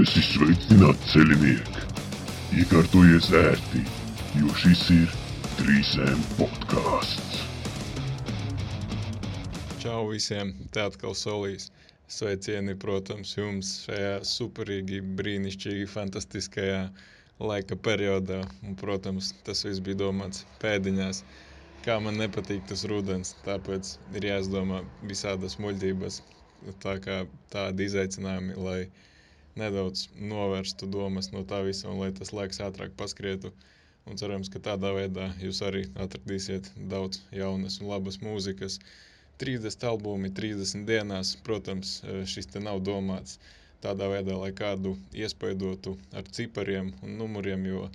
esi sveicināts ceļinieki! Iekārtojies ērti, jo šis ir 3M podkāsts. Čau visiem! Te atkal solīs. Sveicieni, protams, jums šajā superīgi, brīnišķīgi, fantastiskajā laika periodā. Un, protams, tas viss bija domāts pēdiņās. Kā man nepatīk tas rudens, tāpēc ir jāizdomā visādas muļķības, tā kā tādi izaicinājumi, lai nedaudz novērstu domas no tā visa un lai tas laiks ātrāk paskrietu. Un cerams, ka tādā veidā jūs arī atradīsiet daudz jaunas un labas mūzikas. 30 albumi 30 dienās, protams, šis te nav domāts tādā veidā, lai kādu iespaidotu ar cipariem un numuriem, jo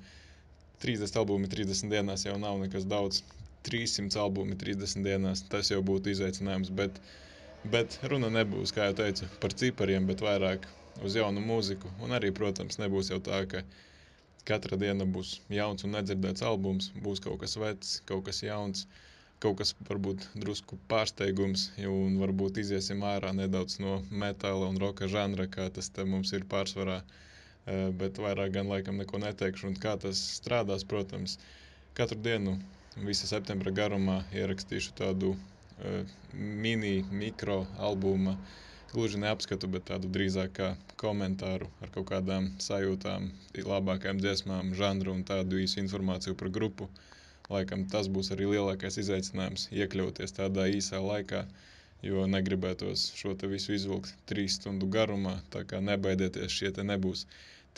30 albumi 30 dienās jau nav nekas daudz. 300 albumi 30 dienās, tas jau būtu izaicinājums, bet, bet runa nebūs, kā jau teicu, par cipariem, bet vairāk uz jaunu mūziku. Un arī, protams, nebūs jau tā, ka katra diena būs jauns un nedzirdēts albums, būs kaut kas vecs, kaut kas jauns, kaut kas varbūt drusku pārsteigums, un varbūt iziesim ārā nedaudz no metāla un roka žanra, kā tas mums ir pārsvarā. Bet vairāk gan laikam neko neteikšu, un kā tas strādās, protams, katru dienu visa septembra garumā ierakstīšu tādu uh, mini, mikro albuma uh, gluži neapskatu, bet tādu drīzāk kā komentāru ar kaut kādām sajūtām, labākajām dziesmām, žanru un tādu īsu informāciju par grupu. Laikam tas būs arī lielākais izaicinājums iekļauties tādā īsā laikā, jo negribētos šo te visu izvilkt trīs stundu garumā, tā kā nebaidieties, šie te nebūs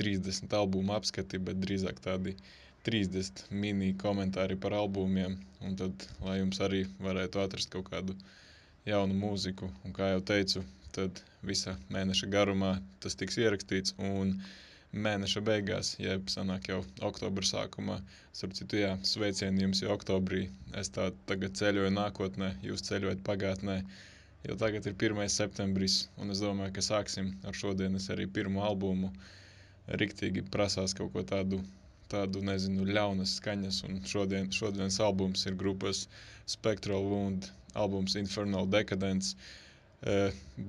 30 albumu apskati, bet drīzāk tādi 30 mini komentāri par albumiem, un tad, lai jums arī varētu atrast kaut kādu jaunu mūziku, un kā jau teicu, tad visa mēneša garumā tas tiks ierakstīts. Un mēneša beigās, jeb sanāk jau oktobra sākumā, starp citu, jā, sveicieni jums jau oktobrī. Es tā tagad ceļoju nākotnē, jūs ceļojat pagātnē. Jo tagad ir 1. septembris, un es domāju, ka sāksim ar šodienas arī pirmo albumu. Riktīgi prasās kaut ko tādu, tādu nezinu, ļaunas skaņas, un šodien, šodienas albums ir grupas Spectral Wound, albums Infernal Decadence.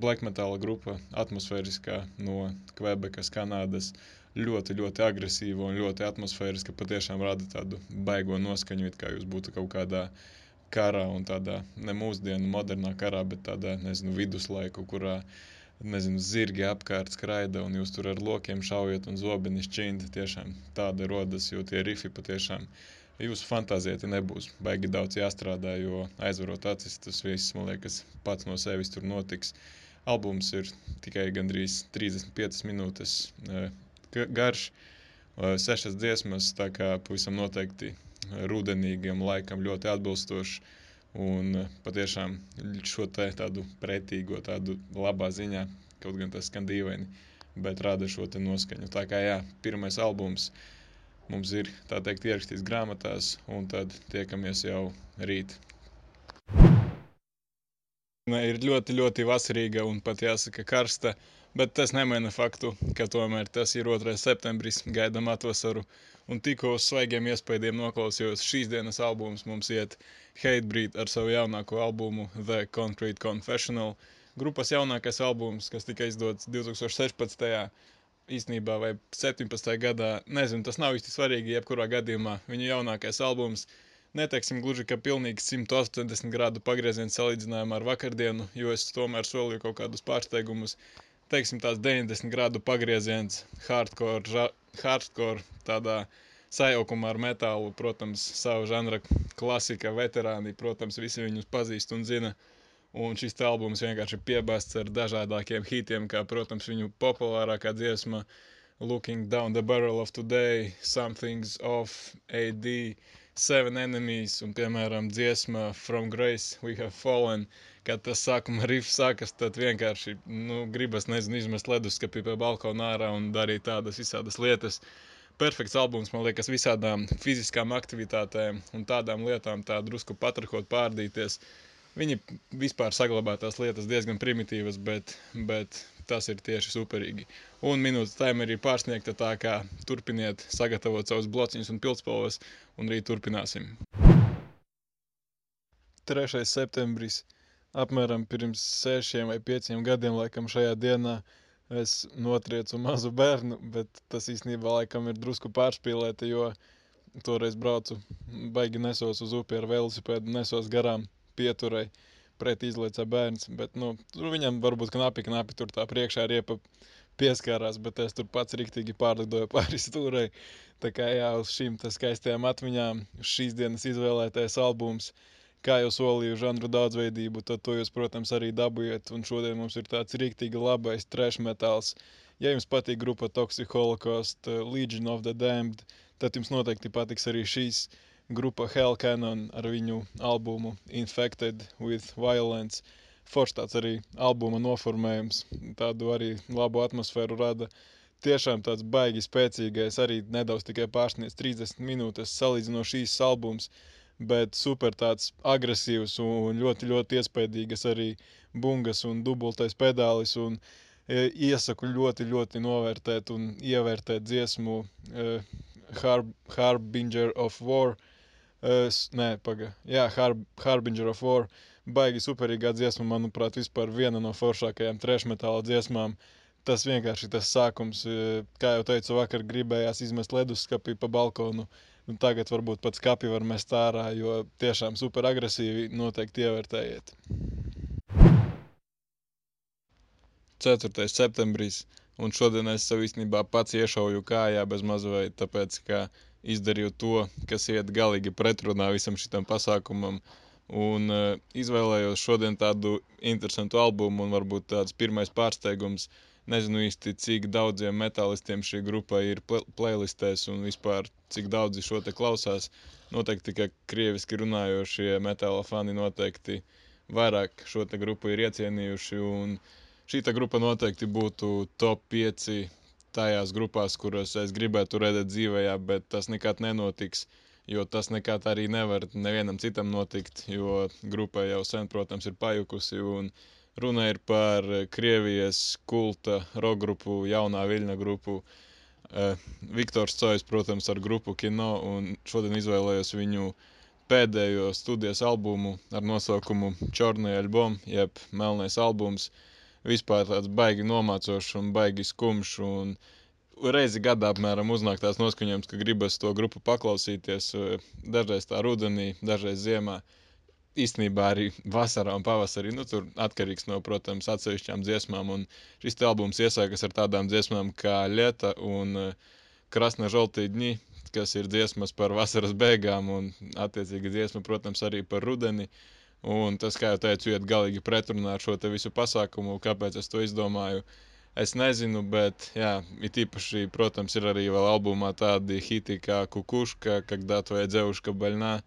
Black metāla grupa, atmosfēriskā no Kvebekas, Kanādas. Ļoti, ļoti agresīva un ļoti atmosfēriska. Patiešām rada tādu baigo noskaņu, it kā jūs būtu kaut kādā karā un tādā ne mūsdienu modernā karā, bet tādā, nezinu, viduslaiku, kurā, nezinu, zirgi apkārt skraida un jūs tur ar lokiem šaujat un zobeni šķindi. Tiešām tāda rodas, jo tie rifi patiešām jūsu fantāzijai nebūs baigi daudz jāstrādā, jo aizvarot acis, tas viss, man liekas, pats no sevis tur notiks. Albums ir tikai gandrīz 35 minūtes garš, sešas dziesmas, tā kā pavisam noteikti rudenīgam laikam ļoti atbilstoši. Un patiešām šo te tādu pretīgo, tādu labā ziņā, kaut gan tas skan dīvaini, bet rada šo te noskaņu. Tā kā jā, pirmais albums uh, mums ir tā teikt ierakstīts grāmatās, un tad tiekamies jau rīt. Ir ļoti, ļoti vasarīga un pat jāsaka karsta, bet tas nemaina faktu, ka tomēr tas ir 2. septembris, gaidām atvasaru, un tikko uz svaigiem iespējiem noklausījos šīs dienas albums mums iet Hatebreed ar savu jaunāko albumu The Concrete Confessional, grupas jaunākais albums, kas tika izdots 2016 īstenībā, vai 17. gadā, nezinu, tas nav īsti svarīgi, jebkurā gadījumā viņa jaunākais albums. Neteiksim gluži, ka pilnīgi 180 grādu pagrieziens salīdzinājumā ar vakardienu, jo es tomēr solīju kaut kādus pārsteigumus. Teiksim, tās 90 grādu pagrieziens, hardcore, ža, hardcore tādā sajaukumā ar metālu, protams, savu žanra klasika, veterāni, protams, visi viņus pazīst un zina. Uh, Un šis albums vienkārši ir piebāzts ar dažādākiem hitiem, kā, protams, viņu populārākā dziesma Looking Down the Barrel of Today, Something's Off, AD, Seven Enemies un, piemēram, dziesma From Grace We Have Fallen. Kad tas sākuma riffs sākas, tad vienkārši, nu, gribas, nezinu, izmest leduskapī pie balkona ārā un darīt tādas visādas lietas. Perfekts albums, man liekas, visādām fiziskām aktivitātēm un tādām lietām tā drusku patrahot, pārdīties. Viņi vispār saglabā tās lietas diezgan primitīvas, bet, bet tas ir tieši superīgi. Un minūtes timerī pārsniegta tā, kā turpiniet sagatavot savus blociņus un pildspalvas, un rīt turpināsim. 3. septembris, apmēram pirms 6 vai 5 gadiem, laikam šajā dienā, es notriecu mazu bērnu, bet tas īstenībā laikam ir drusku pārspīlēti, jo toreiz braucu, baigi nesos uz upi ar velosipēdu, nesos garām pieturēji pret izlaicā bērns, bet, nu, tur viņam varbūt knapi, knapi tur tā priekšā riepa pieskārās, bet es tur pats riktīgi pārlidoju pāri stūrei. Tā kā jā, uz šīm skaistajām atmiņām, šīs dienas izvēlētais albums – kā jau solīju žanru daudzveidību, tad to jūs, protams, arī dabūjat. Un šodien mums ir tāds rīktīgi labais trash metāls. Ja jums patīk grupa Toxic Holocaust, uh, Legion of the Damned, tad jums noteikti patiks arī šīs grupa Hell Cannon ar viņu albumu Infected with Violence. Foršs tāds arī albuma noformējums, tādu arī labu atmosfēru rada. Tiešām tāds baigi spēcīgais, arī nedaudz tikai pārsniedz 30 minūtes salīdzinoši šīs albums bet super tāds agresīvs un ļoti, ļoti iespaidīgas arī bungas un dubultais pedālis. Un, e, iesaku ļoti, ļoti novērtēt un ievērtēt dziesmu uh, Harb Harbinger of War. Uh, nē, paga. Jā, Harb Harbinger of War. Baigi superīgā dziesma, manuprāt, vispār viena no foršākajām trešmetāla dziesmām. Tas vienkārši tas sākums, kā jau teicu, vakar gribējās izmest leduskapī pa balkonu. Uh, Un tagad varbūt pat skati var mest ārā, jo tiešām super agresīvi noteikti ievērtējiet. 4. septembris, un šodien es sev īstenībā pats iešauju kājā bez mazveidu, tāpēc, ka izdarīju to, kas iet galīgi pretrunā visam šitam pasākumam, un uh, izvēlējos šodien tādu interesantu albumu, un varbūt tāds pirmais pārsteigums – Nezinu īsti, cik daudziem metālistiem šī grupa ir playlistēs un vispār cik daudzi šo te klausās. Noteikti, ka krieviski runājošie metāla fani noteikti vairāk šo te grupu ir iecienījuši. Un šī grupa noteikti būtu top 5 tajās grupās, kuras es gribētu redzēt dzīvējā, bet tas nekad nenotiks, jo tas nekad arī nevar nevienam citam notikt, jo grupa jau sen, protams, ir pajukusi un Runa ir par eh, Krievijas kulta rock grupu, jaunā viļņa grupu. Uh, Viktors Cojs, protams, ar grupu Kino, un šodien izvēlējos viņu pēdējo studijas albumu ar nosaukumu Čornai album, jeb Melnais albums. Vispār tāds baigi nomācošs un baigi skumjš, un reizi gadā apmēram uznāk tās noskaņojums, ka gribas to grupu paklausīties, eh, dažreiz tā rudenī, dažreiz ziemā. Uh, īstenībā arī vasarā un pavasarī, nu, tur atkarīgs no, protams, atsevišķām dziesmām. Un šis albums iesākas ar tādām dziesmām kā Lieta un uh, Krasna Žoltī dņi, kas ir dziesmas par vasaras beigām un, attiecīgi, dziesma, protams, arī par rudeni. Un tas, kā jau teicu, iet galīgi pretrunā ar šo te visu pasākumu, kāpēc es to izdomāju. Es nezinu, bet, jā, it īpaši, protams, ir arī vēl albumā tādi hiti kā Kukuška, Когда твоя девушка больна,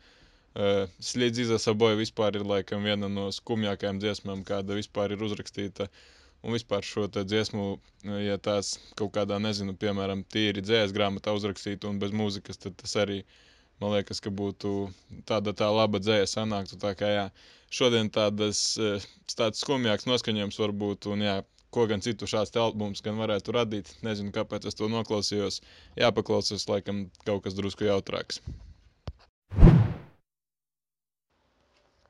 Sliedzi za saboj vispār ir laikam viena no skumjākajām dziesmām, kāda vispār ir uzrakstīta. Un vispār šo dziesmu, ja tās kaut kādā, nezinu, piemēram, tīri dzējas grāmatā uzrakstītu un bez mūzikas, tad tas arī, man liekas, ka būtu tāda tā laba dzēja sanāktu. Tā kā jā, šodien tādas, tāds skumjāks noskaņojums varbūt, un jā, ko gan citu šāds albums gan varētu radīt. Nezinu, kāpēc es to noklausījos. Jāpaklausās, laikam, kaut kas drusku jautrāks.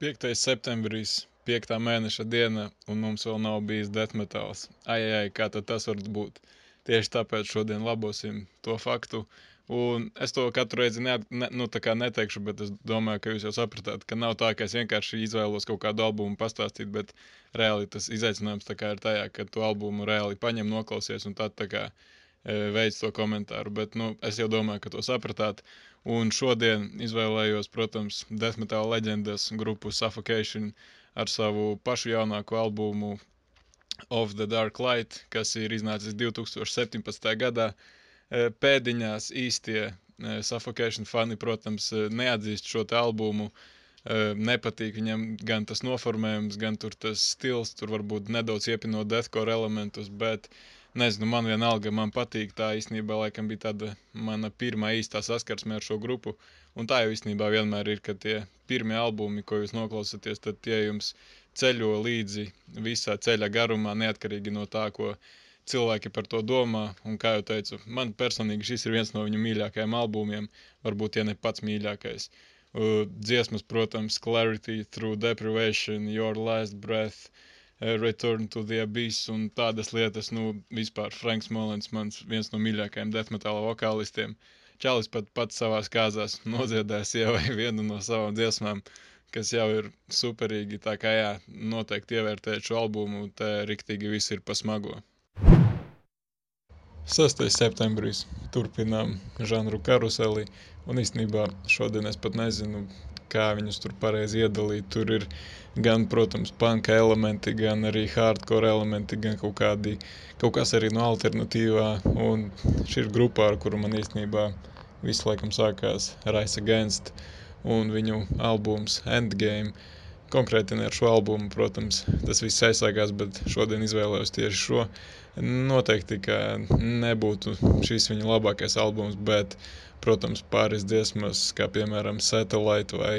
5. septembris, 5. mēneša diena, un mums vēl nav bijis deathmetāls. Ai, ai, kā tas var būt? Tieši tāpēc šodien labosim to faktu. Un es to katru reizi ne, ne, nu, neteikšu, bet es domāju, ka jūs jau sapratāt, ka nav tā, ka es vienkārši izvēlos kaut kādu albumu pastāstīt, bet reāli tas izaicinājums ir tajā, ka tu albumu reāli paņem, noklausies un tad tā kā e, veids to komentāru. Bet nu, es jau domāju, ka to sapratāt. Un šodien izvēlējos, protams, death metal leģendas grupu Suffocation ar savu pašu jaunāko albumu Of the Dark Light, kas ir iznācis 2017. gadā. Pēdiņās īstie Suffocation fani, protams, neatzīst šo albumu. Nepatīk viņam gan tas noformējums, gan tas stils, tur varbūt nedaudz iepinot deathcore elementus, bet nezinu, man vienalga, man patīk. Tā īstenībā laikam bija tāda mana pirmā īstā saskarsme ar šo grupu. Un tā jau īstenībā vienmēr ir, ka tie pirmie albumi, ko jūs noklausāties, tad tie jums ceļo līdzi visā ceļa garumā, neatkarīgi no tā, ko cilvēki par to domā. Un, kā jau teicu, man personīgi šis ir viens no viņu mīļākajiem albumiem, varbūt ja ne pats mīļākais. Uh, dziesmas, protams, Clarity, Through Deprivation, Your Last Breath, Return to the Abyss un tādas lietas. Nu, vispār Franks Molins, mans viens no mīļākajiem death metal vokālistiem. Čalis pat pats savās kāzās nodziedāja sievai vienu no savām dziesmām, kas jau ir superīgi. Tā kā jā, noteikti ievērtēt šo albumu, te riktīgi viss ir pa smago. 6. septembris turpinām žanru karuseli, un īstenībā šodien es pat nezinu, kā viņus tur pareizi iedalīt. Tur ir gan, protams, panka elementi, gan arī hardcore elementi, gan kaut, kādi, kaut kas arī no alternatīvā, un šī ir grupa, ar kuru man īstenībā visu laikam sākās Rise Against, un viņu albums Endgame konkrēti ne ar šo albumu, protams, tas viss aizsākās, bet šodien izvēlējos tieši šo. Noteikti, ka nebūtu šīs viņa labākais albums, bet, protams, pāris dziesmas, kā piemēram Satellite vai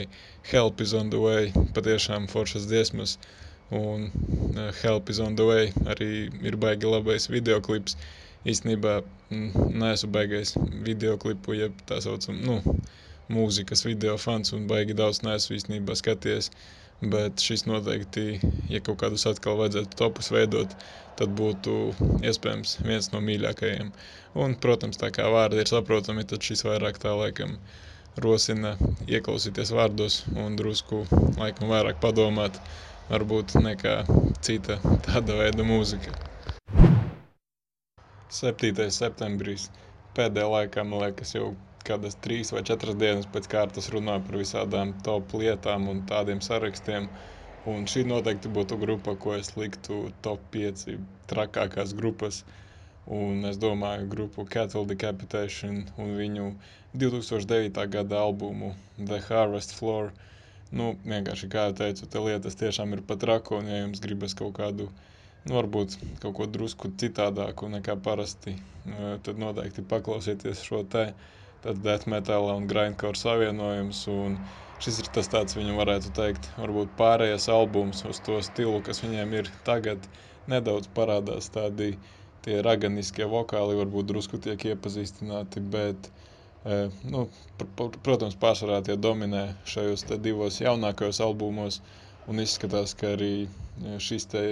Help is on the way, patiešām foršas dziesmas. Un eh, Help is on the way arī ir baigi labais videoklips. Īstenībā mm, neesmu baigais videoklipu, jeb tā saucam, nu, mūzikas video fans un baigi daudz neesmu īstenībā skaties. Bet šis noteikti, ja kaut kādus atkal vajadzētu topus veidot, tad būtu iespējams viens no mīļākajiem. Un, protams, tā kā vārdi ir saprotami, tad šis vairāk tā laikam rosina ieklausīties vārdos un drusku laikam vairāk padomāt, varbūt nekā cita tāda veida mūzika. 7. septembris pēdējā laikā, man liekas, jau kādas trīs vai četras dienas pēc kārtas runāju par visādām top lietām un tādiem sarakstiem. Un šī noteikti būtu grupa, ko es liktu top 5 trakākās grupas. Un es domāju, grupu Cattle Decapitation un viņu 2009. gada albumu The Harvest Floor. Nu, vienkārši, kā jau teicu, te lietas tiešām ir pat rako, un ja jums gribas kaut kādu, nu, varbūt kaut ko drusku citādāku nekā parasti, tad noteikti paklausieties šo te tāds death metal un grindcore savienojums. Un šis ir tas tāds, viņu varētu teikt, varbūt pārējais albums uz to stilu, kas viņiem ir tagad. Nedaudz parādās tādi tie raganiskie vokāli, varbūt drusku tiek iepazīstināti, bet, e, nu, pr pr protams, pārsvarā tie dominē šajos divos jaunākajos albumos. Un izskatās, ka arī e, šis te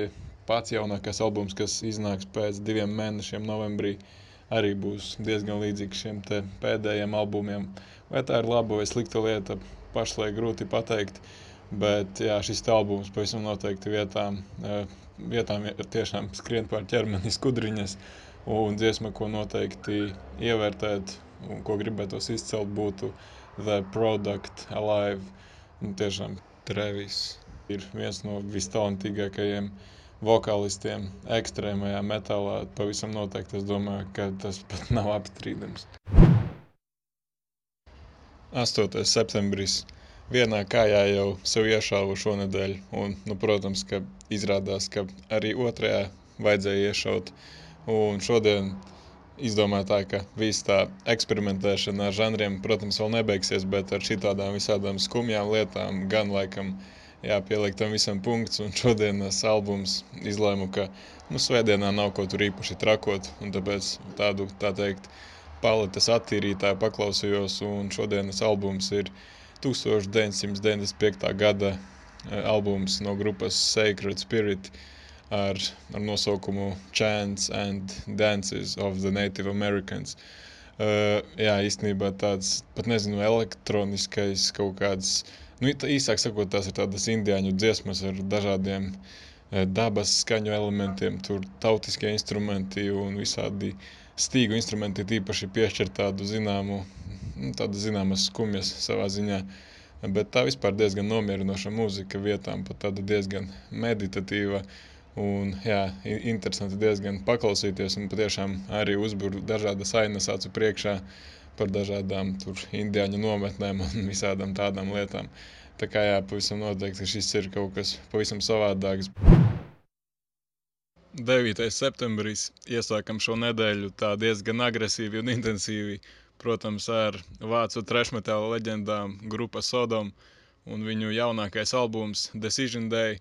pats jaunākais albums, kas iznāks pēc diviem mēnešiem novembrī, uh, arī būs diezgan līdzīgs šiem pēdējiem albumiem. Vai tā ir laba vai slikta lieta, pašlaik grūti pateikt. Bet jā, šis albums pavisam noteikti vietām, eh, vietām tiešām skrien pār ķermeni skudriņas. Un dziesma, ko noteikti ievērtēt un ko gribētos izcelt, būtu The Product Alive. Un tiešām Trevis ir viens no vistalantīgākajiem uh, vokālistiem ekstrēmajā metālā pavisam noteikti es domāju, ka tas pat nav apstrīdams. 8. septembris. Vienā kājā jau sev iešāvu šonadēļ, un, nu, protams, ka izrādās, ka arī otrajā vajadzēja iešaut. Un šodien izdomāju tā, ka viss tā eksperimentēšana ar žanriem, protams, vēl nebeigsies, bet ar šitādām visādām skumjām lietām gan laikam jāpieliek tam visam punkts. Un šodienas albums izlēmu, ka nu, svētdienā nav ko tur īpaši trakot. Tāpēc tādu, tā teikt, paletes attīrītāju paklausījos. Un šodienas albums ir 1995. gada e, albums no grupas Sacred Spirit ar, ar nosaukumu Chants and Dances of the Native Americans. Uh, jā, īstenībā tāds, pat nezinu, elektroniskais kaut kāds Nu, īsāk sakot, tās ir tādas indiāņu dziesmas ar dažādiem e, dabas skaņu elementiem, tur tautiskie instrumenti un visādi stīgu instrumenti tīpaši piešķir tādu zināmu, nu, tādu zināmas skumjas savā ziņā. Bet tā vispār diezgan nomierinoša mūzika vietām, pat tāda diezgan meditatīva un jā, interesanti diezgan paklausīties un patiešām arī uzbur dažādas ainas acu priekšā par dažādām tur indiāņu nometnēm un visādām tādām lietām. Tā kā jā, pavisam noteikti šis ir kaut kas pavisam savādāks. 9. septembris iesākam šo nedēļu tā diezgan agresīvi un intensīvi, protams, ar vācu trešmetāla leģendām grupa Sodom un viņu jaunākais albums Decision Day.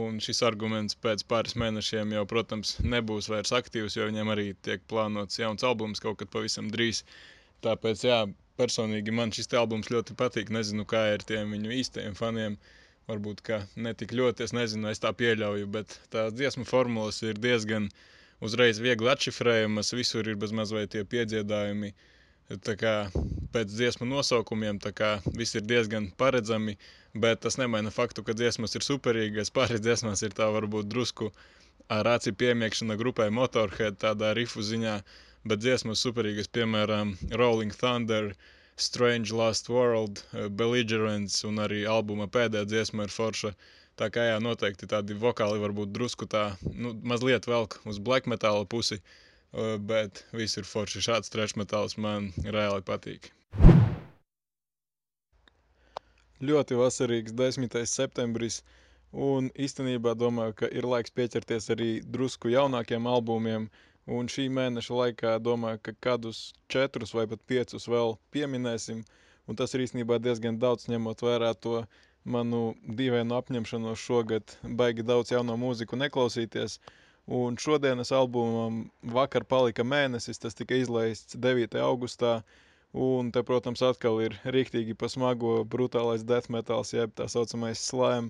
Un šis arguments pēc pāris mēnešiem jau, protams, nebūs vairs aktīvs, jo viņiem arī tiek plānots jauns albums kaut kad pavisam drīz. Tāpēc, jā, personīgi man šis albums ļoti patīk. Nezinu, kā ir tiem viņu īstajiem faniem, varbūt ne tik ļoti, es nezinu, es tā pieļauju, bet tā dziesmu formulas ir diezgan uzreiz viegli atšifrējamas, visur ir bez mazliet tie piedziedājumi. Tā kā pēc dziesmu nosaukumiem viss ir diezgan paredzami, bet tas nemaina faktu, ka dziesmas ir superīgas. Pāris dziesmās ir tā varbūt drusku ar aci piemiekšana grupai Motorhead tādā rifu ziņā, bet dziesmas superīgas, piemēram, Rolling Thunder, uh, Strange Last World, eh, Belligerents un arī albuma pēdējā dziesma ir forša. Tā kā jā, noteikti tādi vokāli varbūt drusku tā, nu, mazliet velk uz black metāla pusi, eh, bet viss ir forši. Šāds trash metāls man reāli patīk. Ļoti vasarīgs 10. septembris, un īstenībā domāju, ka ir laiks pieķerties arī drusku jaunākiem albumiem, Un šī mēneša laikā domāju, ka kādus četrus vai pat piecus vēl pieminēsim. Un tas ir īstenībā diezgan daudz ņemot vērā to manu dīvainu apņemšanos šogad baigi daudz jauno mūziku neklausīties. Un šodienas albumam vakar palika mēnesis, tas tika izlaists 9. augustā. Un te, protams, atkal ir rīktīgi pasmago brutālais death metals, jeb tā saucamais slime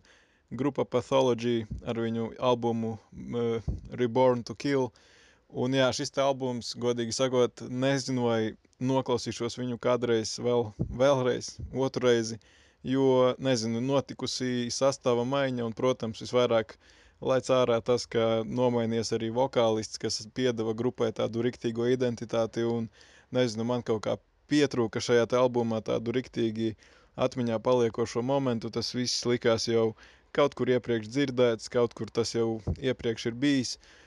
grupa Pathology ar viņu albumu uh, Reborn to Kill. Uh, Un jā, šis albums, godīgi sakot, nezinu, vai noklausīšos viņu kādreiz vēl, vēlreiz, otru reizi, jo, nezinu, notikusi sastāva maiņa un, protams, visvairāk laic ārā tas, ka nomainies arī vokālists, kas piedeva grupai tādu riktīgo identitāti un, nezinu, man kaut kā pietrūka šajā te albumā tādu riktīgi atmiņā paliekošo momentu, tas viss likās jau kaut kur iepriekš dzirdēts, kaut kur tas jau iepriekš ir bijis, uh,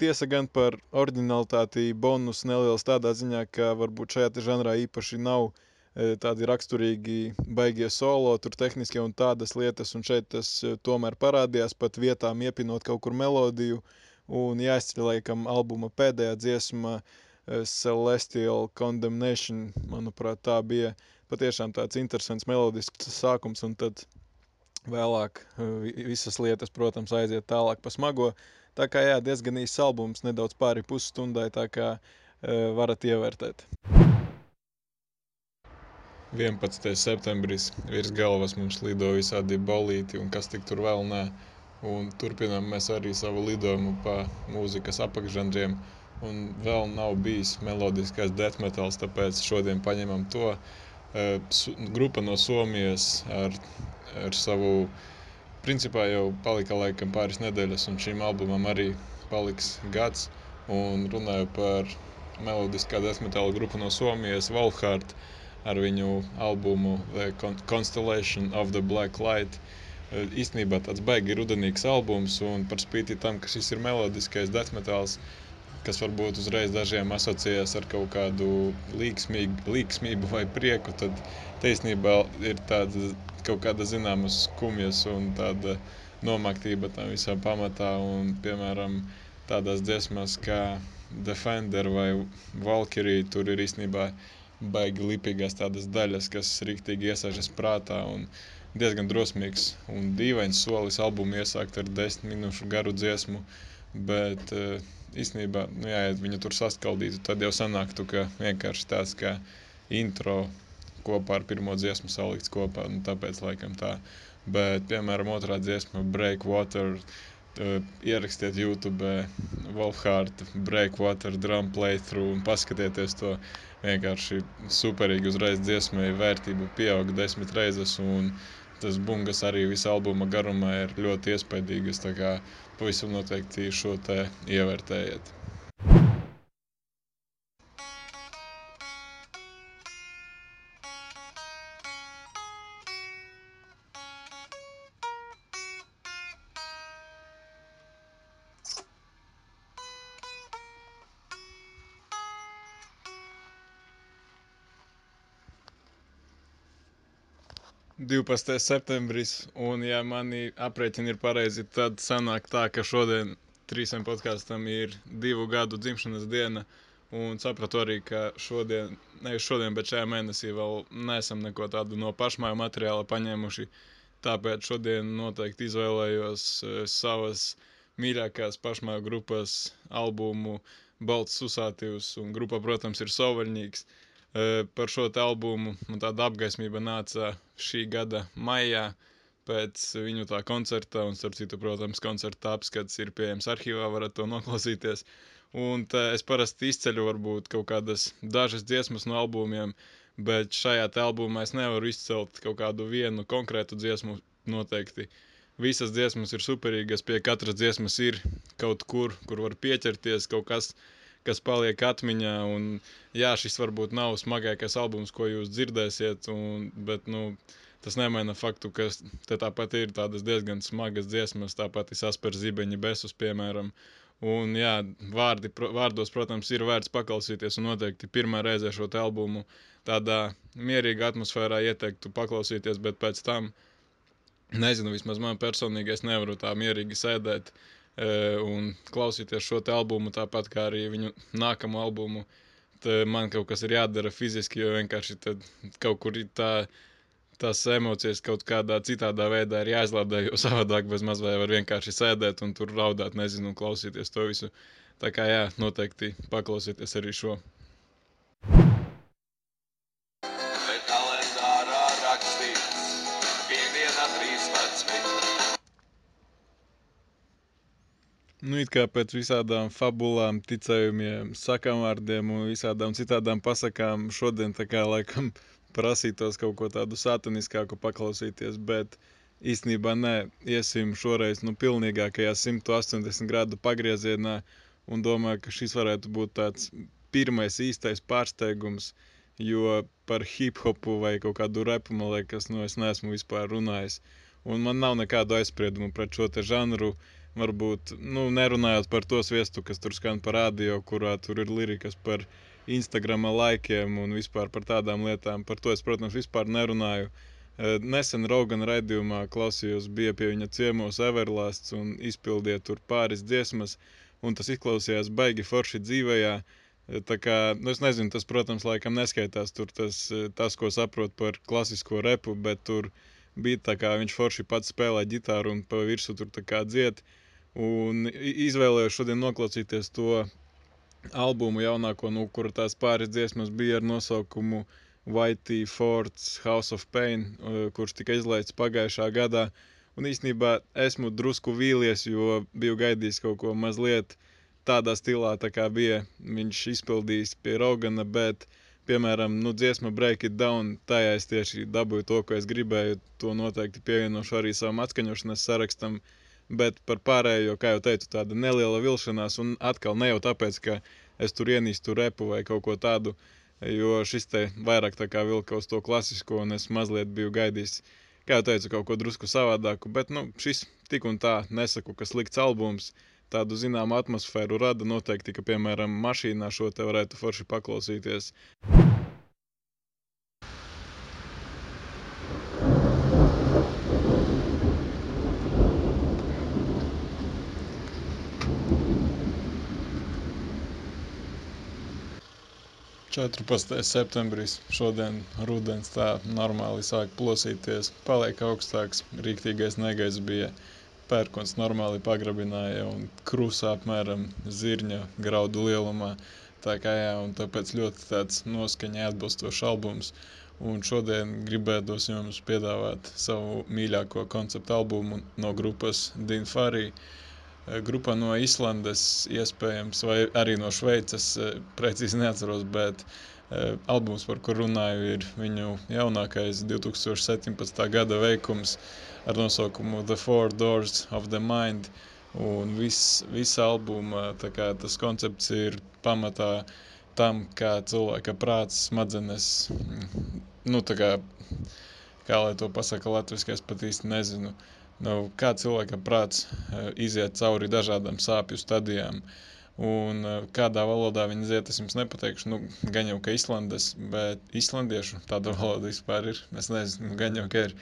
Tiesa gan par originalitāti bonus neliels tādā ziņā, ka varbūt šajā žanrā īpaši nav tādi raksturīgi baigie solo, tur tehniskie un tādas lietas, un šeit tas tomēr parādījās pat vietām iepinot kaut kur melodiju, un jāizceļ laikam albuma pēdējā dziesma Celestial Condemnation, manuprāt, tā bija patiešām tāds interesants melodisks sākums, un tad vēlāk visas lietas, protams, aiziet tālāk pa smago, Tā kā jā, diezgan īsts albums, nedaudz pāri pusstundai, tā kā uh, varat ievērtēt. 11. septembris virs galvas mums lido visādi bolīti un kas tik tur vēl nē. Un turpinām mēs arī savu lidojumu pa mūzikas apakšžanriem. Un vēl nav bijis melodiskais death metals, tāpēc šodien paņemam to. Uh, grupa no Somijas ar, ar savu uh, principā jau palika laikam pāris nedēļas, un šim albumam arī paliks gads. Un runāju par melodiskā desmitāla grupu no Somijas, Wolfhard, ar viņu albumu The Constellation of the Black Light. Īstenībā tāds baigi rudenīgs albums, un par spīti tam, ka šis ir melodiskais desmitāls, kas varbūt uzreiz dažiem asociējas ar kaut kādu līksmīgu, līksmību vai prieku, tad taisnībā ir tāda kaut kāda zināma skumjas un tāda nomaktība tam visam pamatā. Un, piemēram, tādās dziesmās kā Defender vai Valkyrie, tur ir īstenībā baigi lipīgās tādas daļas, kas riktīgi iesaižas prātā un diezgan drosmīgs un dīvains solis albumu iesākt ar desmit minūšu garu dziesmu, bet eh, īstenībā, nu jā, ja viņu tur saskaldītu, tad jau sanāktu, ka vienkārši tāds kā intro kopā ar pirmo dziesmu salikts kopā. Nu, tāpēc laikam tā. Bet, piemēram, otrā dziesma, Breakwater, ierakstiet YouTube, Wolfhard, Breakwater drum playthrough un paskatieties to. Vienkārši superīgi uzreiz dziesmai vērtība pieauga desmit reizes. Un, Tas bungas arī visā albuma garumā ir ļoti iespaidīgas. Tā kā pavisam noteikti šo te ievērtējiet. 12. septembris, un ja mani aprēķini ir pareizi, tad sanāk tā, ka šodien trīsiem podkāstam ir divu gadu dzimšanas diena, un sapratu arī, ka šodien, nevis šodien, bet šajā mēnesī vēl neesam neko tādu no pašmāju materiāla paņēmuši, tāpēc šodien noteikti izvēlējos uh, savas mīļākās pašmāju grupas albumu Balts Susātīvs, un grupa, protams, ir Sovaļņīgs. Uh, Par šo albumu tāda apgaismība nāca šī gada maijā, pēc viņu tā koncerta, un starp citu, protams, koncerta apskats ir pieejams arhīvā, varat to noklausīties. Un es parasti izceļu varbūt kaut kādas dažas dziesmas no albumiem, bet šajā albumā es nevaru izcelt kaut kādu vienu konkrētu dziesmu noteikti. Visas dziesmas ir superīgas, pie katras dziesmas ir kaut kur, kur var pieķerties, kaut kas, kas paliek atmiņā. Un, jā, šis varbūt nav smagākais albums, ko jūs dzirdēsiet, un, bet, nu, tas nemaina faktu, ka tāpat ir tādas diezgan smagas dziesmas, tāpat ir Asper Zibeņa Besus, piemēram. Un, jā, vārdi, vārdos, protams, ir vērts paklausīties, un noteikti pirmā reize šo albumu tādā mierīgā atmosfērā ieteiktu paklausīties, bet pēc tam, nezinu, vismaz man personīgi, es nevaru tā mierīgi sēdēt e, un klausīties šo albumu, tāpat kā arī viņu nākamo albumu. Man kaut kas ir jādara fiziski, jo vienkārši kaut kur tā tās emocijas kaut kādā citādā veidā ir jāizlādē, jo savādāk bez maz vai var vienkārši sēdēt un tur raudāt, nezinu, un klausīties to visu. Tā kā jā, noteikti paklausieties arī šo. Nu, it kā pēc visādām fabulām, ticējumiem, sakām un visādām citādām pasakām, šodien tā kā laikam prasītos kaut ko tādu sataniskāku paklausīties, bet īstenībā nē, iesim šoreiz nu pilnīgākajā 180 grādu pagriezienā un domāju, ka šis varētu būt tāds pirmais īstais pārsteigums, jo par hip-hopu vai kaut kādu repu, man liekas, nu es neesmu vispār runājis. Un man nav nekādu aizspriedumu pret šo te žanru, varbūt, nu, nerunājot par to sviestu, kas tur skan par radio, kurā tur ir lirikas par Instagram laikiem un vispār par tādām lietām. Par to es, protams, vispār nerunāju. Eh, nesen Rogana raidījumā klausījos, bija pie viņa ciemos Everlasts un izpildīja tur pāris dziesmas, un tas izklausījās baigi forši dzīvējā. Eh, tā kā, nu es nezinu, tas, protams, laikam neskaitās tur tas, eh, tas ko saprot par klasisko repu, bet tur bija tā kā viņš forši pats spēlē ģitāru un pa virsu tur tā kā dzied. Un izvēlējos šodien noklausīties to albumu jaunāko, nu, kur tās pāris dziesmas bija ar nosaukumu Whitey Fords House of Pain, uh, kurš tika izlaists pagājušā gadā. Un īstenībā esmu drusku vīlies, jo biju gaidījis kaut ko mazliet tādā stilā, tā kā bija viņš izpildījis pie Rogana, bet, piemēram, nu, dziesma Break It Down, tajā es tieši dabūju to, ko es gribēju, to noteikti pievienošu arī savam atskaņošanas sarakstam, bet par pārējo, kā jau teicu, tāda neliela vilšanās, un atkal ne jau tāpēc, ka es tur ienīstu repu vai kaut ko tādu, jo šis te vairāk tā kā vilka uz to klasisko, un es mazliet biju gaidījis, kā jau teicu, kaut ko drusku savādāku, bet, nu, šis tik un tā nesaku, ka slikts albums, tādu zināmu atmosfēru rada noteikti, ka, piemēram, mašīnā šo te varētu forši paklausīties. 14. septembris, šodien rudens tā normāli sāk plosīties, paliek augstāks, rīktīgais negaiss bija pērkons normāli pagrabināja un krusā apmēram zirņa graudu lielumā. Tā kā jā, un tāpēc ļoti tāds noskaņai atbilstošs albums. Un šodien gribētos jums piedāvāt savu mīļāko konceptu albumu no grupas Dinfarī. Uh, Eh, grupa no Islandes, iespējams, vai arī no Šveices, eh, precīzi neatceros, bet eh, albums, par kuru runāju, ir viņu jaunākais 2017. gada veikums ar nosaukumu The Four Doors of the Mind. Un viss, visa albuma kā, tas koncepts ir pamatā tam, kā cilvēka prāts, smadzenes, nu, tā kā, kā lai to pasaka latviski, es pat īsti nezinu, uh, nu, kā cilvēka prāts eh, iziet cauri dažādām sāpju stadijām. Un eh, kādā valodā viņi iziet, es jums nepateikšu. Nu, gan jau ka islandes, bet islandiešu tāda valoda vispār ir. Es nezinu, gan jau ka ir.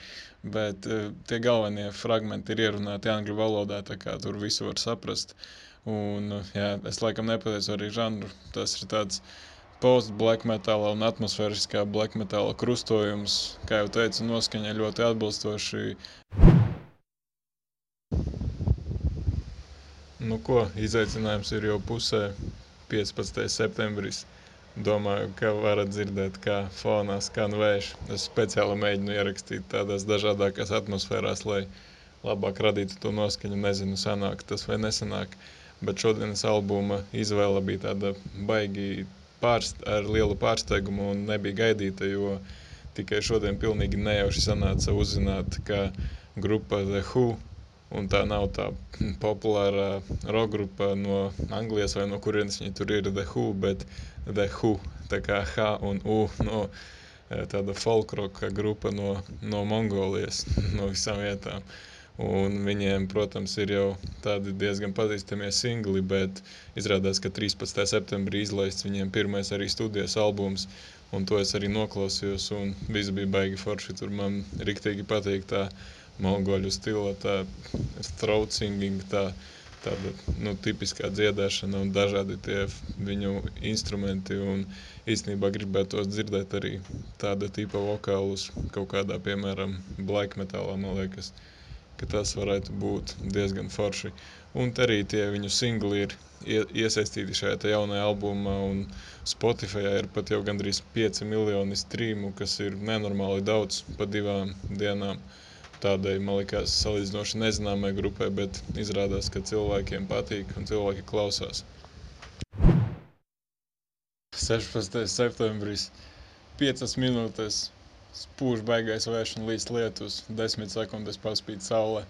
Bet uh, tie galvenie fragmenti ir ierunāti angļu valodā, tā kā tur visu var saprast. Un, jā, es laikam nepateicu arī žanru. Tas ir tāds post-black metāla un atmosfēriskā black metāla krustojums. Kā jau teicu, noskaņa ļoti atbilstoši. Nu ko, izaicinājums ir jau pusē 15. septembris. domāju, ka varat dzirdēt, kā fonā skan vējš. Es speciāli mēģinu ierakstīt tādās dažādākās atmosfērās, lai labāk radītu to noskaņu. Nezinu, sanāk tas vai nesanāk. Bet šodienas albuma izvēle bija tāda baigi pārst, ar lielu pārsteigumu un nebija gaidīta, jo tikai šodien pilnīgi nejauši sanāca uzzināt, ka grupa The Who Un tā nav tā populārā roka grupa no Anglijas vai no kurienes viņi tur ir The Who, bet The Who, tā kā H un U no e, tāda folkroka grupa no, no Mongolijas, no visām vietām. Un viņiem, protams, ir jau tādi diezgan pazīstamie singli, bet izrādās, ka 13. septembrī izlaists viņiem pirmais arī studijas albums, un to es arī noklausījos, un viss bija baigi forši. Tur man riktīgi patīk tā mongoļu stila, tā throat singing, tā, tāda nu, tipiskā dziedāšana un dažādi tie viņu instrumenti. Un īstenībā gribētos dzirdēt arī tāda tipa vokālus kaut kādā, piemēram, black metālā, man liekas, ka tas varētu būt diezgan forši. Un arī tie viņu singli ir iesaistīti šajā jaunajā albumā, un Spotify ir pat jau gandrīz 5 miljoni streamu, kas ir nenormāli daudz pa divām dienām. Uh, tādai, man liekas, salīdzinoši nezināmai grupai, bet izrādās, ka cilvēkiem patīk un cilvēki klausās. 16. septembris, 5 minūtes, spūž baigais vējš un līdz lietus, 10 sekundes paspīd saule,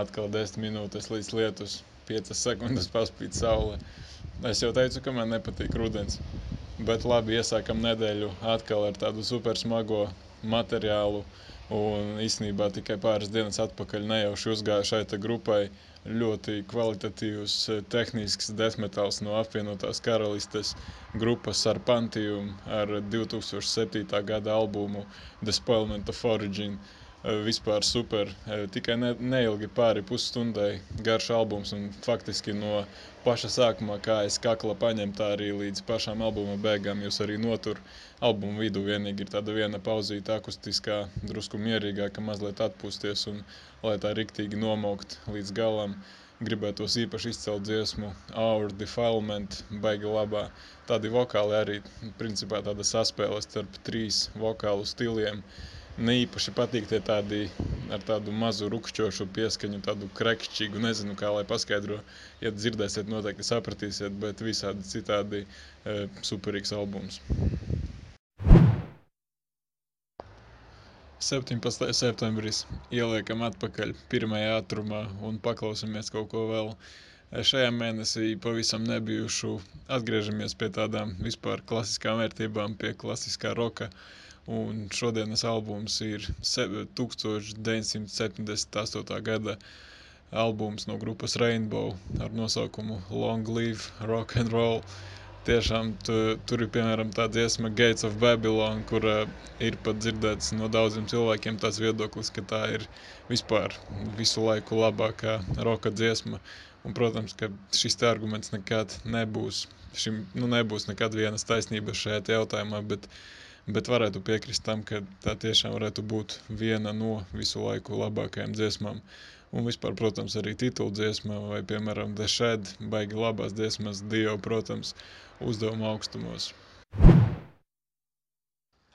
atkal 10 minūtes līdz lietus, 5 sekundes paspīd saule. Es jau teicu, ka man nepatīk rudens, bet labi iesākam nedēļu atkal ar tādu super smago materiālu, Un īstenībā tikai pāris dienas atpakaļ nejauši uzgāja šai grupai ļoti kvalitatīvs eh, tehnisks desmetāls no apvienotās karalistes grupas ar Pantium ar 2007. gada albumu The Spoilment of Origin. Eh, vispār super. Eh, tikai ne, neilgi pāri pusstundai garš albums un faktiski no paša sākuma, kā es kakla paņem, tā arī līdz pašām albuma beigām jūs arī notur albumu vidu. Vienīgi ir tāda viena pauzīta akustiskā, drusku mierīgāka, mazliet atpūsties un lai tā riktīgi nomaukt līdz galam. Gribētos īpaši izcelt dziesmu Our Defilement, baigi labā. Tādi vokāli arī, principā tāda saspēle starp trīs vokālu stiliem. Uh, ne īpaši patīk tie tādi ar tādu mazu rupšķošu pieskaņu, tādu krekšķīgu, nezinu, kā lai paskaidro. Ja dzirdēsiet, noteikti sapratīsiet, bet visādi citādi e, superīgs albums. 17. septembris ieliekam atpakaļ pirmajā ātrumā un paklausāmies kaut ko vēl. E, šajā mēnesī pavisam nebijušu atgriežamies pie tādām vispār klasiskām vērtībām, pie klasiskā roka. Uh, Un šodienas albums ir 1978. gada albums no grupas Rainbow ar nosaukumu Long Live Rock and Roll. Tiešām tu, tur ir piemēram tā dziesma Gates of Babylon, kur uh, ir pat dzirdēts no daudziem cilvēkiem tāds viedoklis, ka tā ir vispār visu laiku labākā roka dziesma. Un, protams, ka šis te arguments nekad nebūs, šim, nu, nebūs nekad vienas taisnības šajā jautājumā, bet uh, bet varētu piekrist tam, ka tā tiešām varētu būt viena no visu laiku labākajām dziesmām. Un vispār, protams, arī titula dziesma vai, piemēram, The Shed, baigi labās dziesmas, Dio, protams, uzdevuma augstumos.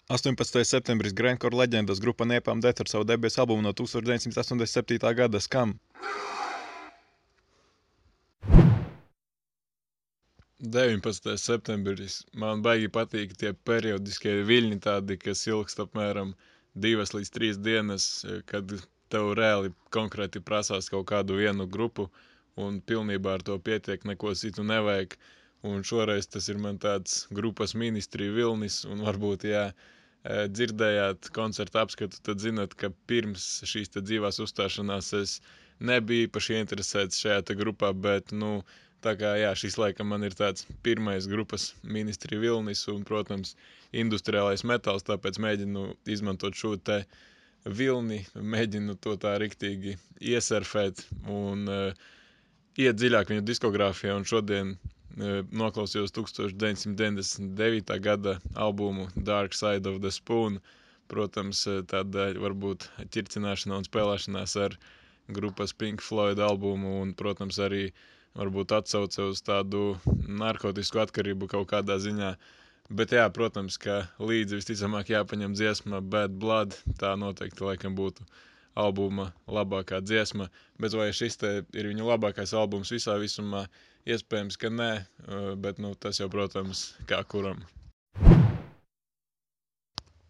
18. septembris Grandcore leģendas grupa Nepam Det ar savu debesu albumu no 1987. gada Skam. 19. septembris. Man baigi patīk tie periodiskie viļņi tādi, kas ilgst apmēram divas līdz trīs dienas, kad tev reāli konkrēti prasās kaut kādu vienu grupu un pilnībā ar to pietiek, neko citu nevajag. Un šoreiz tas ir man tāds grupas ministrija vilnis un varbūt, jā, dzirdējāt koncertu apskatu, tad zinat, ka pirms šīs dzīvās uzstāšanās es nebiju īpaši interesēts šajā grupā, bet, nu, uh, Tā kā jā, šis laikam man ir tāds pirmais grupas ministri vilnis un, protams, industriālais metāls, tāpēc mēģinu izmantot šo te vilni, mēģinu to tā riktīgi iesurfēt un uh, iet dziļāk viņu diskogrāfijā un šodien uh, noklausījos 1999. gada albumu Dark Side of the Spoon. Protams, uh, tāda varbūt ķircināšana un spēlēšanās ar grupas Pink Floyd albumu un, protams, arī uh, varbūt atsauce uz tādu narkotiku atkarību kaut kādā ziņā. Bet, jā, protams, ka līdzi visticamāk jāpaņem dziesma Bad Blood. Tā noteikti laikam būtu albuma labākā dziesma. Bet vai šis ir viņu labākais albums visā visumā? Iespējams, ka nē, bet nu, tas jau, protams, kā kuram.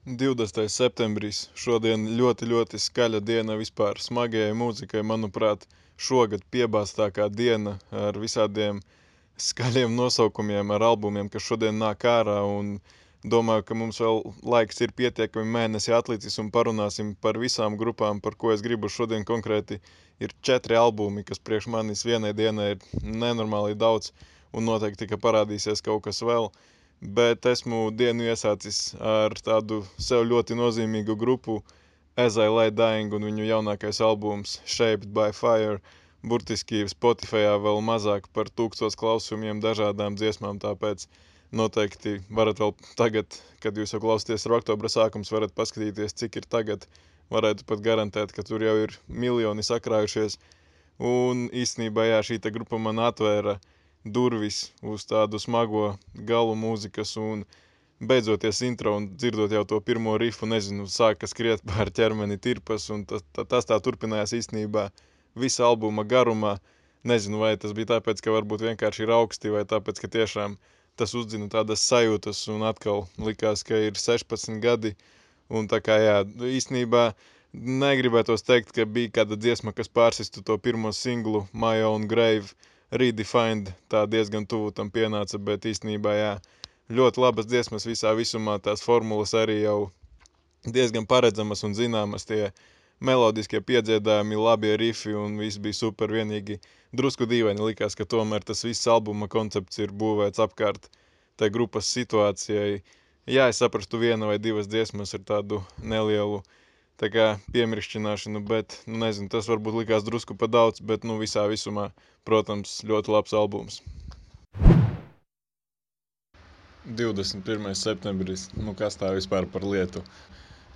20. septembris. Šodien ļoti, ļoti skaļa diena vispār smagajai mūzikai. Manuprāt, šogad piebāztākā diena ar visādiem skaļiem nosaukumiem, ar albumiem, kas šodien nāk ārā. Domāju, ka mums vēl laiks ir pietiekami mēnesi atlicis un parunāsim par visām grupām, par ko es gribu šodien konkrēti. Ir četri albumi, kas priekš manis vienai dienai ir nenormāli daudz un noteikti, ka parādīsies kaut kas vēl. Bet esmu dienu iesācis ar tādu sev ļoti nozīmīgu grupu, As I Lay Dying un viņu jaunākais albums Shaped by Fire. Burtiski Spotifyā vēl mazāk par tūkstoš klausījumiem dažādām dziesmām, tāpēc noteikti varat vēl tagad, kad jūs jau klausāties ar oktobra sākums, varat paskatīties, cik ir tagad. Varētu pat garantēt, ka tur jau ir miljoni sakrājušies. Un īstenībā jā, šī grupa man atvēra durvis uz tādu smago galu mūzikas un beidzoties intro un dzirdot jau to pirmo rifu, nezinu, sāka skriet pār ķermeni tirpas un tas, tas tā turpinājās īstenībā visa albuma garumā. Nezinu, vai tas bija tāpēc, ka varbūt vienkārši ir augsti vai tāpēc, ka tiešām uh, tas uzzina tādas sajūtas, un atkal likās, ka ir 16 gadi. Un tā kā jā, īstenībā negribētos teikt, ka bija kāda dziesma, kas pārsistu to pirmo singlu, My Own Grave, Redefined, tā diezgan tuvu tam pienāca, bet īstenībā jā, ļoti labas dziesmas visā visumā, tās formulas arī jau diezgan paredzamas un zināmas, tie melodiskie piedziedājumi, labie rifi un viss bija super vienīgi drusku dīvaini likās, ka tomēr tas viss albuma koncepts ir būvēts apkārt tai grupas situācijai. Jā, es saprastu viena vai divas dziesmas ar tādu nelielu tā kā piemirkšķināšanu, bet, nu nezinu, tas varbūt likās drusku pa daudz, bet, nu, visā visumā, protams, ļoti labs albums. 21. septembris, nu kas tā vispār par lietu?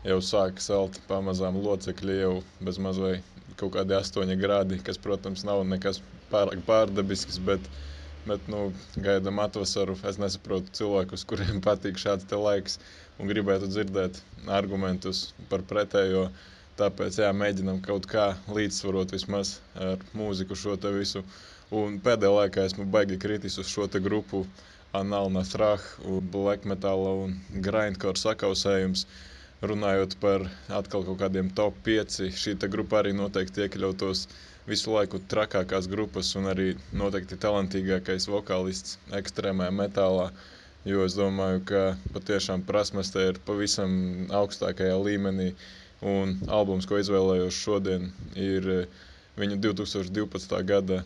Jau sāka salt pamazām locekļi jau bez mazvai kaut kādi 8 grādi, kas, protams, nav nekas pārāk pārdabisks, bet, bet nu, gaidām atvasaru. Es nesaprotu cilvēkus, kuriem patīk šāds te laiks un gribētu dzirdēt argumentus par pretējo. Tāpēc jā, mēģinam kaut kā līdzsvarot vismaz ar mūziku šo te visu. Un pēdējā laikā esmu baigi kritis uz šo te grupu Analna Strah, Black Metal un Grindcore sakausējums. Runājot par atkal kaut kādiem top 5, šī grupa arī noteikti iekļautos visu laiku trakākās grupas un arī noteikti talantīgākais vokālists ekstrēmajā metālā. Jo es domāju, ka patiešām prasmes te ir pavisam augstākajā līmenī. Un albums, ko izvēlējos šodien, ir viņa 2012. gada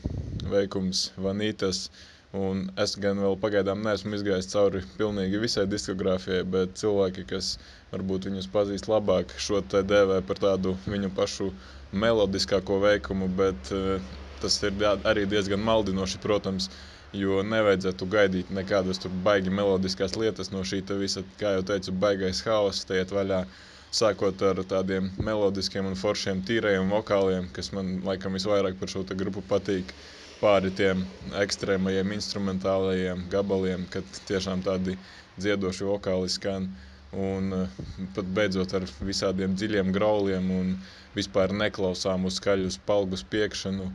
veikums Vanītas. Un es gan vēl pagaidām neesmu izgājis cauri pilnīgi visai diskogrāfijai, bet cilvēki, kas varbūt viņus pazīst labāk. Šo te dēvē par tādu viņu pašu melodiskāko veikumu, bet uh, tas ir arī diezgan maldinoši, protams, jo nevajadzētu gaidīt nekādas tur baigi melodiskās lietas no šī visa, kā jau teicu, baigais haoss, te iet vaļā. Sākot ar tādiem melodiskiem un foršiem tīrajiem vokāliem, kas man laikam visvairāk par šo grupu patīk, pāri tiem ekstrēmajiem instrumentālajiem gabaliem, kad tiešām tādi dziedoši vokāli skan. Un eh, pat beidzot ar visādiem dziļiem grauliem un vispār neklausāmu skaļu spalgu spiekšanu.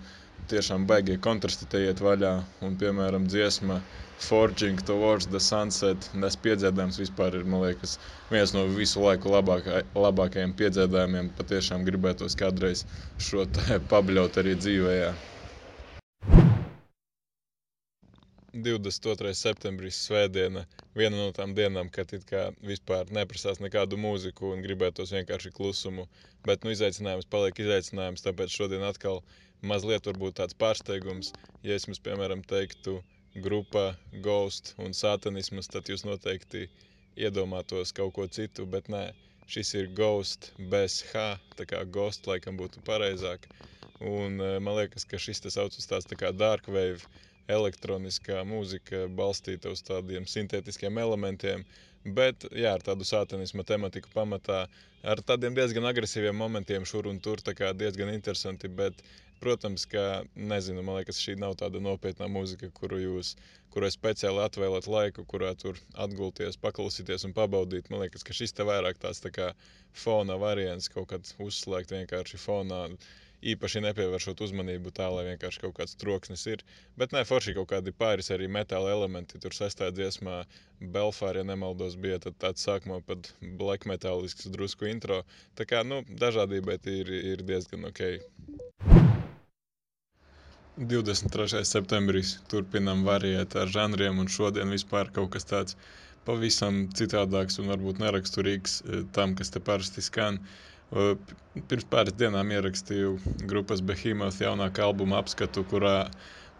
Tiešām baigie kontrasti te iet vaļā, un, piemēram, dziesma Forging Towards the Sunset, nes piedziedājums vispār ir, man liekas, viens no visu laiku labākā, labākajiem piedziedājumiem. Patiešām gribētos kādreiz šo pabļaut arī dzīvējā. 22. septembris, Svētdiena, viena no tām dienām, kad it kā vispār neprasās nekādu mūziku un gribētos vienkārši klusumu. Bet nu, izaicinājums paliek izaicinājums, tāpēc šodien atkal mazliet varbūt tāds pārsteigums. Ja es jums, piemēram, teiktu grupa Ghost un Satanismas, tad jūs noteikti iedomātos kaut ko citu, bet nē, šis ir Ghost bez H, tā kā Ghost laikam būtu pareizāk. Un eh, man liekas, ka šis tas sauc uz tāds tā kā dark wave elektroniskā mūzika balstīta uz tādiem sintētiskiem elementiem, bet jā, ar tādu sātanismu tematiku pamatā, ar tādiem diezgan agresīviem momentiem šur un tur, tā kā diezgan interesanti, bet protams, ka nezinu, man liekas, šī nav tāda nopietna mūzika, kuru jūs, kurai speciāli atvēlēt laiku, kurā tur atgulties, paklausīties un pabaudīt. Man liekas, ka šis te vairāk tāds tā kā fona variants, kaut kad uzslēgt vienkārši fonā īpaši nepievēršot uzmanību tā, lai vienkārši kaut kāds troksnis ir. Bet nē, forši kaut kādi pāris arī metāla elementi. Tur sestajā dziesmā Belfāra, ja nemaldos, bija tāds sākumā pat black metālisks drusku intro. Tā kā, nu, dažādība ir, ir diezgan ok. 23. septembris turpinam variēt ar žanriem, un šodien vispār kaut kas tāds pavisam citādāks un varbūt neraksturīgs eh, tam, kas te parasti skan. Uh, Pirms pāris dienām ierakstīju grupas Behemoth jaunākā albuma apskatu, kurā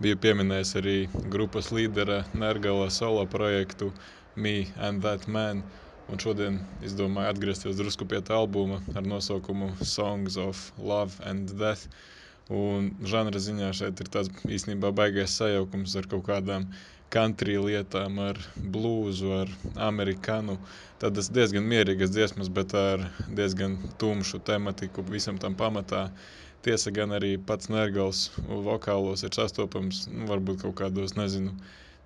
biju pieminējis arī grupas līdera Nergala solo projektu Me and That Man. Un šodien izdomāju atgriezties drusku pie tā albuma ar nosaukumu Songs of Love and Death. Un žanra ziņā šeit ir tāds īstenībā baigais sajaukums ar kaut kādām country lietām, ar blūzu, ar amerikānu. Tādas diezgan mierīgas dziesmas, bet ar diezgan tumšu tematiku visam tam pamatā. Tiesa gan arī pats Nergals vokālos ir sastopams, nu, varbūt kaut kādos, nezinu,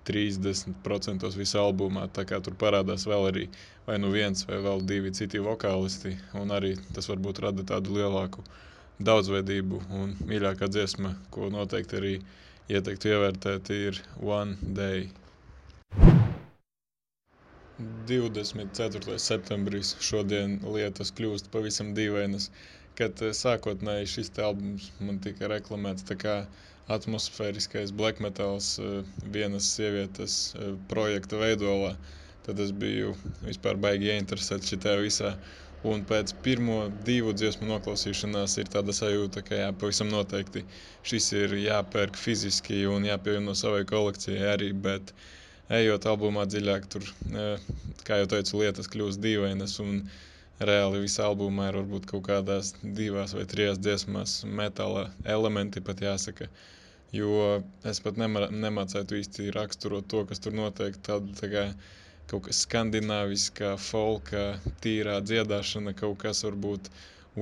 30% visā albumā. Tā kā tur parādās vēl arī vai nu viens vai vēl divi citi vokālisti, un arī tas varbūt rada tādu lielāku daudzveidību un mīļākā dziesma, ko noteikti arī ieteiktu ievērtēt, ir One Day. 24. septembris šodien lietas kļūst pavisam dīvainas, kad eh, sākotnēji šis albums man tika reklamēts tā kā atmosfēriskais black metals eh, vienas sievietes eh, projekta veidolā. Tad es biju vispār baigi ieinteresēts šitā visā Un pēc pirmo divu dziesmu noklausīšanās ir tāda sajūta, ka jā, pavisam noteikti šis ir jāpērk fiziski un jāpievieno savai kolekcijai arī, bet ejot albumā dziļāk, tur, kā jau teicu, lietas kļūst dīvainas reāli visā albumā ir varbūt kaut kādās divās vai trijās dziesmās metāla elementi pat jāsaka. Jo es pat nemācētu īsti raksturot to, kas tur notiek. Tāda tā kā kaut kas skandināviskā, folka, tīrā dziedāšana, kaut kas varbūt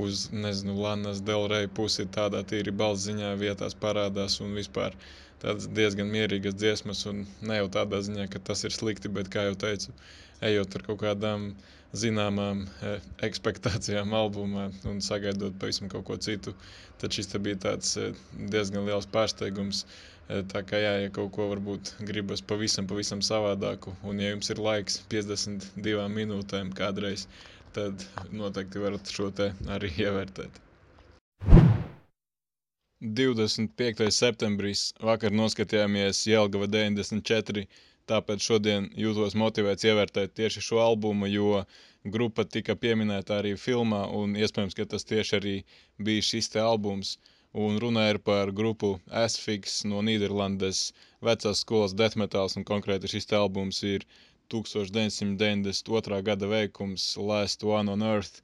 uz, nezinu, Lanas Delrey pusi tādā tīri balziņā vietās parādās un vispār tādas diezgan mierīgas dziesmas un ne jau tādā ziņā, ka tas ir slikti, bet, kā jau teicu, ejot ar kaut kādām zināmām e, ekspektācijām albumā un sagaidot pavisam kaut ko citu, tad šis te bija tāds e, diezgan liels pārsteigums. E, Tā kā jā, ja kaut ko varbūt gribas pavisam, pavisam savādāku, un ja jums ir laiks 52 minūtēm kādreiz, tad noteikti varat šo te arī ievērtēt. 25. septembris vakar noskatījāmies Jelgava 94, tāpēc šodien jūtos motivēts ievērtēt tieši šo albumu, jo grupa tika pieminēta arī filmā, un iespējams, ka tas tieši arī bija šis te albums – un runa ir par grupu Asphyx no Nīderlandes vecās skolas death metals, un konkrēti šis albums ir 1992. gada veikums Last One on Earth.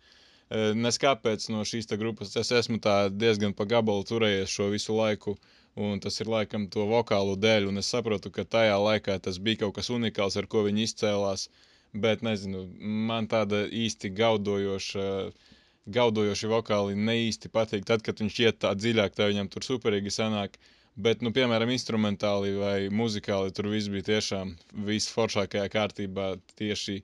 E, nes kāpēc no šīs grupas es esmu tā diezgan pa gabalu turējies šo visu laiku, un tas ir laikam to vokālu dēļ, un es saprotu, ka tajā laikā tas bija kaut kas unikāls, ar ko viņi izcēlās, bet nezinu, man tāda īsti gaudojoša uh, gaudojoši vokāli ne īsti patīk. Tad, kad viņš iet tā dziļāk, tā viņam tur superīgi sanāk. Bet, nu, piemēram, instrumentāli vai muzikāli tur viss bija tiešām visforšākajā kārtībā. Tieši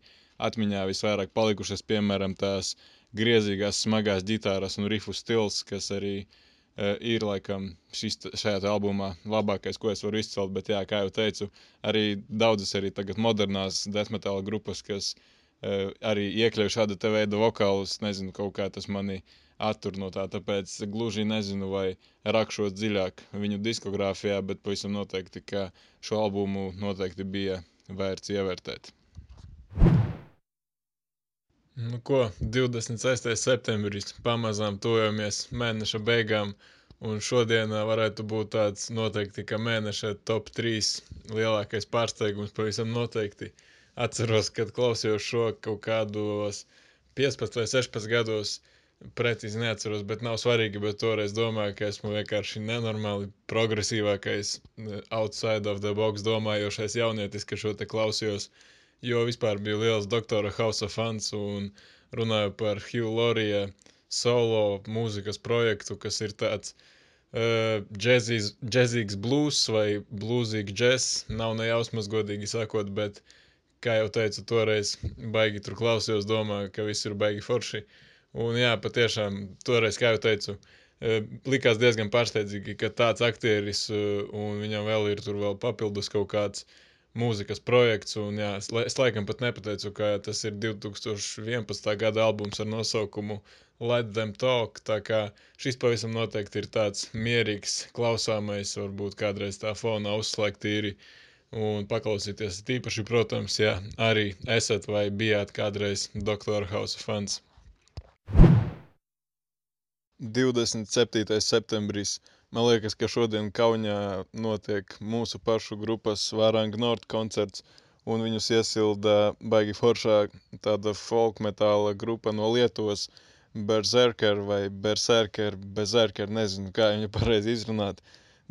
atmiņā visvairāk palikušas, piemēram, tās griezīgās, smagās ģitāras un rifu stils, kas arī uh, ir laikam šis, šajā albumā labākais, ko es varu izcelt. Bet, jā, kā jau teicu, arī daudzas arī tagad modernās deathmetāla grupas, kas uh, arī iekļauju šāda te veida vokālus, nezinu, kaut kā tas mani attur no tā, tāpēc gluži nezinu, vai rakšot dziļāk viņu diskogrāfijā, bet pavisam noteikti, ka šo albumu noteikti bija vērts ievērtēt. Nu ko, 26. septembris, pamazām tojamies mēneša beigām, un šodien varētu būt tāds noteikti, ka mēneša top 3 lielākais pārsteigums pavisam noteikti – atceros, kad klausījos šo kaut kādos 15 vai 16 gados. Precīzi neatceros, bet nav svarīgi. Bet toreiz domāju, ka esmu vienkārši nenormāli progresīvākais, outside of the box domājošais jaunietis, ka šo te klausījos. Jo vispār biju liels doktora Hausa fans un runāju par Hugh Laurie solo mūzikas projektu, kas ir tāds uh, džezīgs, džezīgs blues vai blūzīgs džeks. Nav nejausmas, godīgi sakot, bet, kā jau teicu, toreiz baigi tur klausījos, domāju, ka viss ir baigi forši. Un jā, patiešām, toreiz, kā jau teicu, uh, likās diezgan pārsteidzīgi, ka tāds aktieris uh, un viņam vēl ir tur vēl papildus kaut kāds mūzikas projekts. Un, jā, es, es laikam pat nepateicu, ka tas ir 2011. gada albums ar nosaukumu Let Them Talk. Tā kā šis pavisam noteikti ir tāds mierīgs, klausāmais, varbūt kādreiz tā fona uzslēgt īri. Un paklausīties tīpaši, protams, ja arī esat vai bijāt kādreiz Doktora Hausa fans. 27. septembris Man liekas, ka šodien Kaunijā notiek mūsu pašu grupas Vāranga Nord koncerts, un viņus iesilda baigi foršā tāda folk metāla grupa no Lietuvas, Berserker vai Berserker, Berserker, nezinu, kā viņu pareizi izrunāt.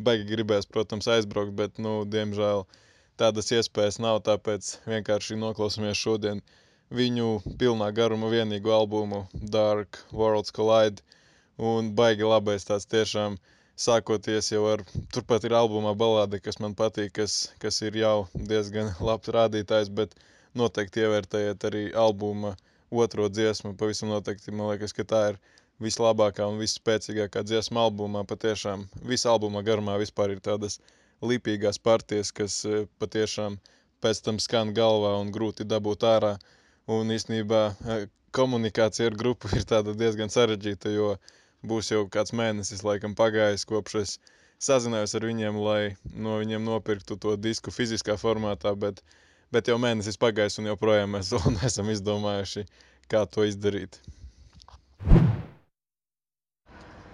Baigi gribēs, protams, aizbraukt, bet, nu, diemžēl tādas iespējas nav, tāpēc vienkārši noklausāmies šodien viņu pilnā garuma vienīgo albumu Dark Worlds Collide, un baigi labais tāds tiešām – sākoties jau ar, turpat ir albumā balāde, kas man patīk, kas, kas ir jau diezgan labs rādītājs, bet noteikti ievērtējiet arī albuma otro dziesmu, pavisam noteikti, man liekas, ka tā ir vislabākā un visspēcīgākā dziesma albumā, patiešām visa albuma garumā vispār ir tādas lipīgās partijas, kas e, patiešām pēc tam skan galvā un grūti dabūt ārā, un īstenībā e, komunikācija ar grupu ir tāda diezgan sarežģīta, jo būs jau kāds mēnesis, laikam, pagājis, kopš es sazinājos ar viņiem, lai no viņiem nopirktu to disku fiziskā formātā, bet, bet jau mēnesis pagājis un joprojām mēs vēl neesam izdomājuši, kā to izdarīt.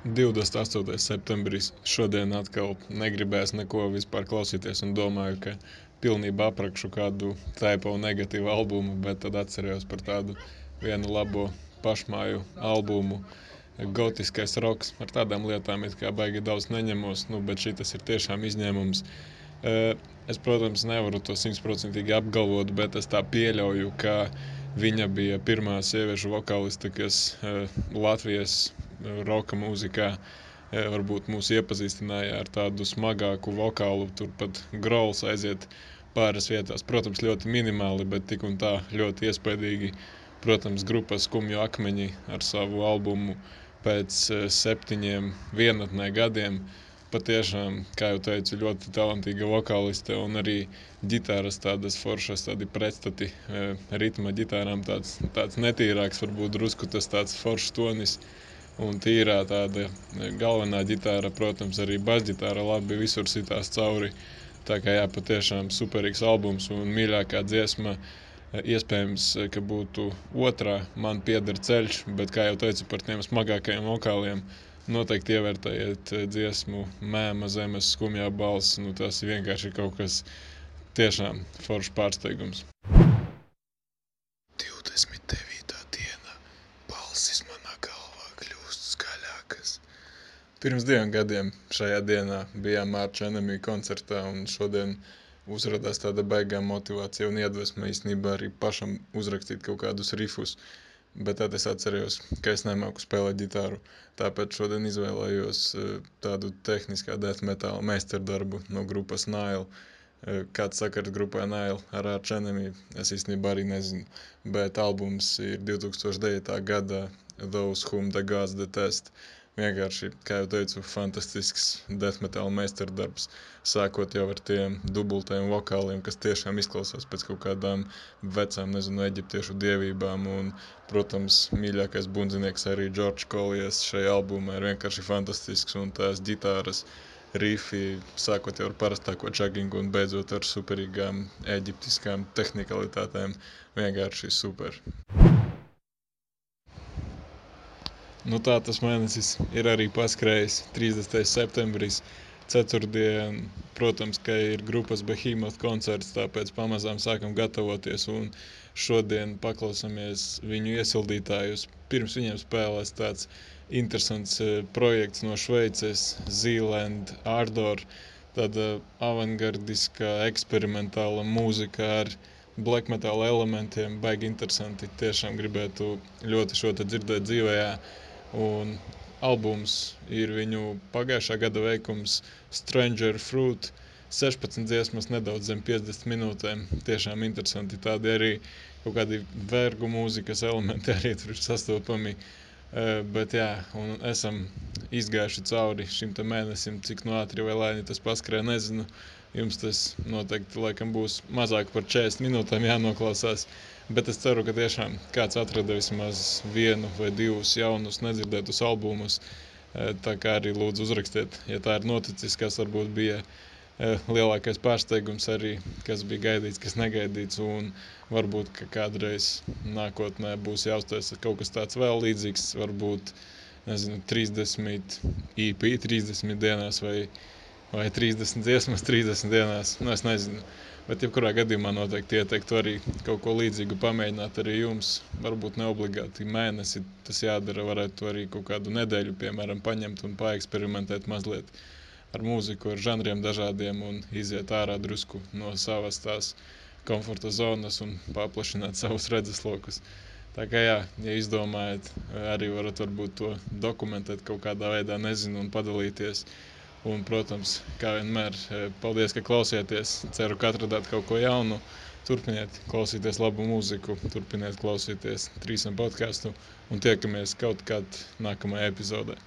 28. septembris šodien atkal negribēs neko vispār klausīties un domāju, ka pilnībā aprakšu kādu taipo negatīvu albumu, bet tad atcerējos par tādu vienu labo pašmāju albumu, gotiskais roks. Ar tādām lietām it kā baigi daudz neņemos, nu, bet šis ir tiešām izņēmums. Es, protams, nevaru to simtprocentīgi apgalvot, bet es tā pieļauju, ka viņa bija pirmā sieviešu vokāliste, kas Latvijas roka mūzikā varbūt mūs iepazīstināja ar tādu smagāku vokālu, turpat grauls aiziet pāris vietās. Protams, ļoti minimāli, bet tik un tā ļoti iespaidīgi. Protams, grupas Skumju akmeņi ar savu albumu pēc eh, septiņiem vienatnē gadiem. Patiešām, kā jau teicu, ļoti talantīga vokāliste un arī ģitāras tādas foršas, tādi pretstati eh, ritma ģitārām tāds, tāds netīrāks, varbūt drusku tas tāds foršs tonis un tīrā tāda galvenā ģitāra, protams, arī basģitāra labi visur sitās cauri. Tā kā jā, patiešām superīgs albums un mīļākā dziesma Iespējams, ka būtu otrā man pieder ceļš, bet, kā jau teicu, par tiem smagākajiem vokāliem noteikti ievērtējiet dziesmu mēma zemes skumjā balss. Nu, tas vienkārši ir kaut kas tiešām foršs pārsteigums. 29. diena. Balsis manā galvā kļūst skaļākas. Pirms diviem gadiem šajā dienā bijām Mārča Enemy koncertā un šodien uzrādās tāda baigā motivācija un iedvesma īstenībā arī pašam uzrakstīt kaut kādus rifus. Bet tad es atceros, ka es nemāku spēlēt ģitāru. Tāpēc šodien izvēlējos eh, tādu tehniskā death metāla meistardarbu no grupas Nile. Eh, kāds sakars grupai Nile ar Arch Enemy, es īstenībā arī nezinu. Bet albums ir 2009. gada Those Whom the Gods Detest. Vienkārši, kā jau teicu, fantastisks death metal meistardarbs. Sākot jau ar tiem dubultajiem vokāliem, kas tiešām izklausās pēc kaut kādām vecām, nezinu, eģiptiešu dievībām. Un, protams, mīļākais bundzinieks arī Džordžs Kolijas šajā albumā ir vienkārši fantastisks. Un tās ģitāras rifi, sākot ar parastāko čagingu un beidzot ar superīgām eģiptiskām tehnikalitātēm, vienkārši super. Nu, tā tas mēnesis ir arī paskrējis 30. septembris. Ceturtdien, protams, ka ir grupas Behemoth koncerts, tāpēc pamazām sākam gatavoties un šodien paklausāmies viņu iesildītājus. Pirms viņiem spēlēs tāds interesants eh, projekts no Šveices, Zealand Ardor, tāda avangardiskā eksperimentāla mūzika ar black metal elementiem, baigi interesanti. Tiešām gribētu ļoti šo te dzirdēt dzīvējā. Un albums ir viņu pagājušā gada veikums Stranger Fruit. 16 dziesmas, nedaudz zem 50 minūtēm. Tiešām interesanti. Tādi arī kaut kādi vergu mūzikas elementi arī tur ir sastopami. Uh, bet jā, un esam izgājuši cauri šim mēnesim, cik no ātri vai lēni tas paskrēja, nezinu. Jums tas noteikti laikam būs mazāk par 40 minūtēm jānoklausās. Bet es ceru, ka tiešām kāds atrada vismaz vienu vai divus jaunus, nedzirdētus albumus. E, tā kā arī lūdzu uzrakstiet, ja tā ir noticis, kas varbūt bija e, lielākais pārsteigums arī, kas bija gaidīts, kas negaidīts. Un varbūt, ka kādreiz nākotnē būs jāuztais kaut kas tāds vēl līdzīgs, varbūt nezinu, 30 EP, 30 dienās vai, vai 30 dziesmas, 30 dienās. Nu, es nezinu. Bet, jebkurā gadījumā, noteikti ieteiktu arī kaut ko līdzīgu pamēģināt arī jums. Varbūt ne obligāti mēnesi tas jādara, varētu arī kaut kādu nedēļu, piemēram, paņemt un paeksperimentēt mazliet ar mūziku, ar žanriem dažādiem un iziet ārā drusku no savas tās komforta zonas un paplašināt savus redzeslokus. Tā kā jā, ja izdomājat, arī varat varbūt to dokumentēt kaut kādā veidā, nezinu, un padalīties. Un, protams, kā vienmēr, e, paldies, ka klausieties. Ceru, ka atradāt kaut ko jaunu. Turpiniet klausīties labu mūziku, turpiniet klausīties trīsam podkāstu un tiekamies kaut kad nākamajā epizodē.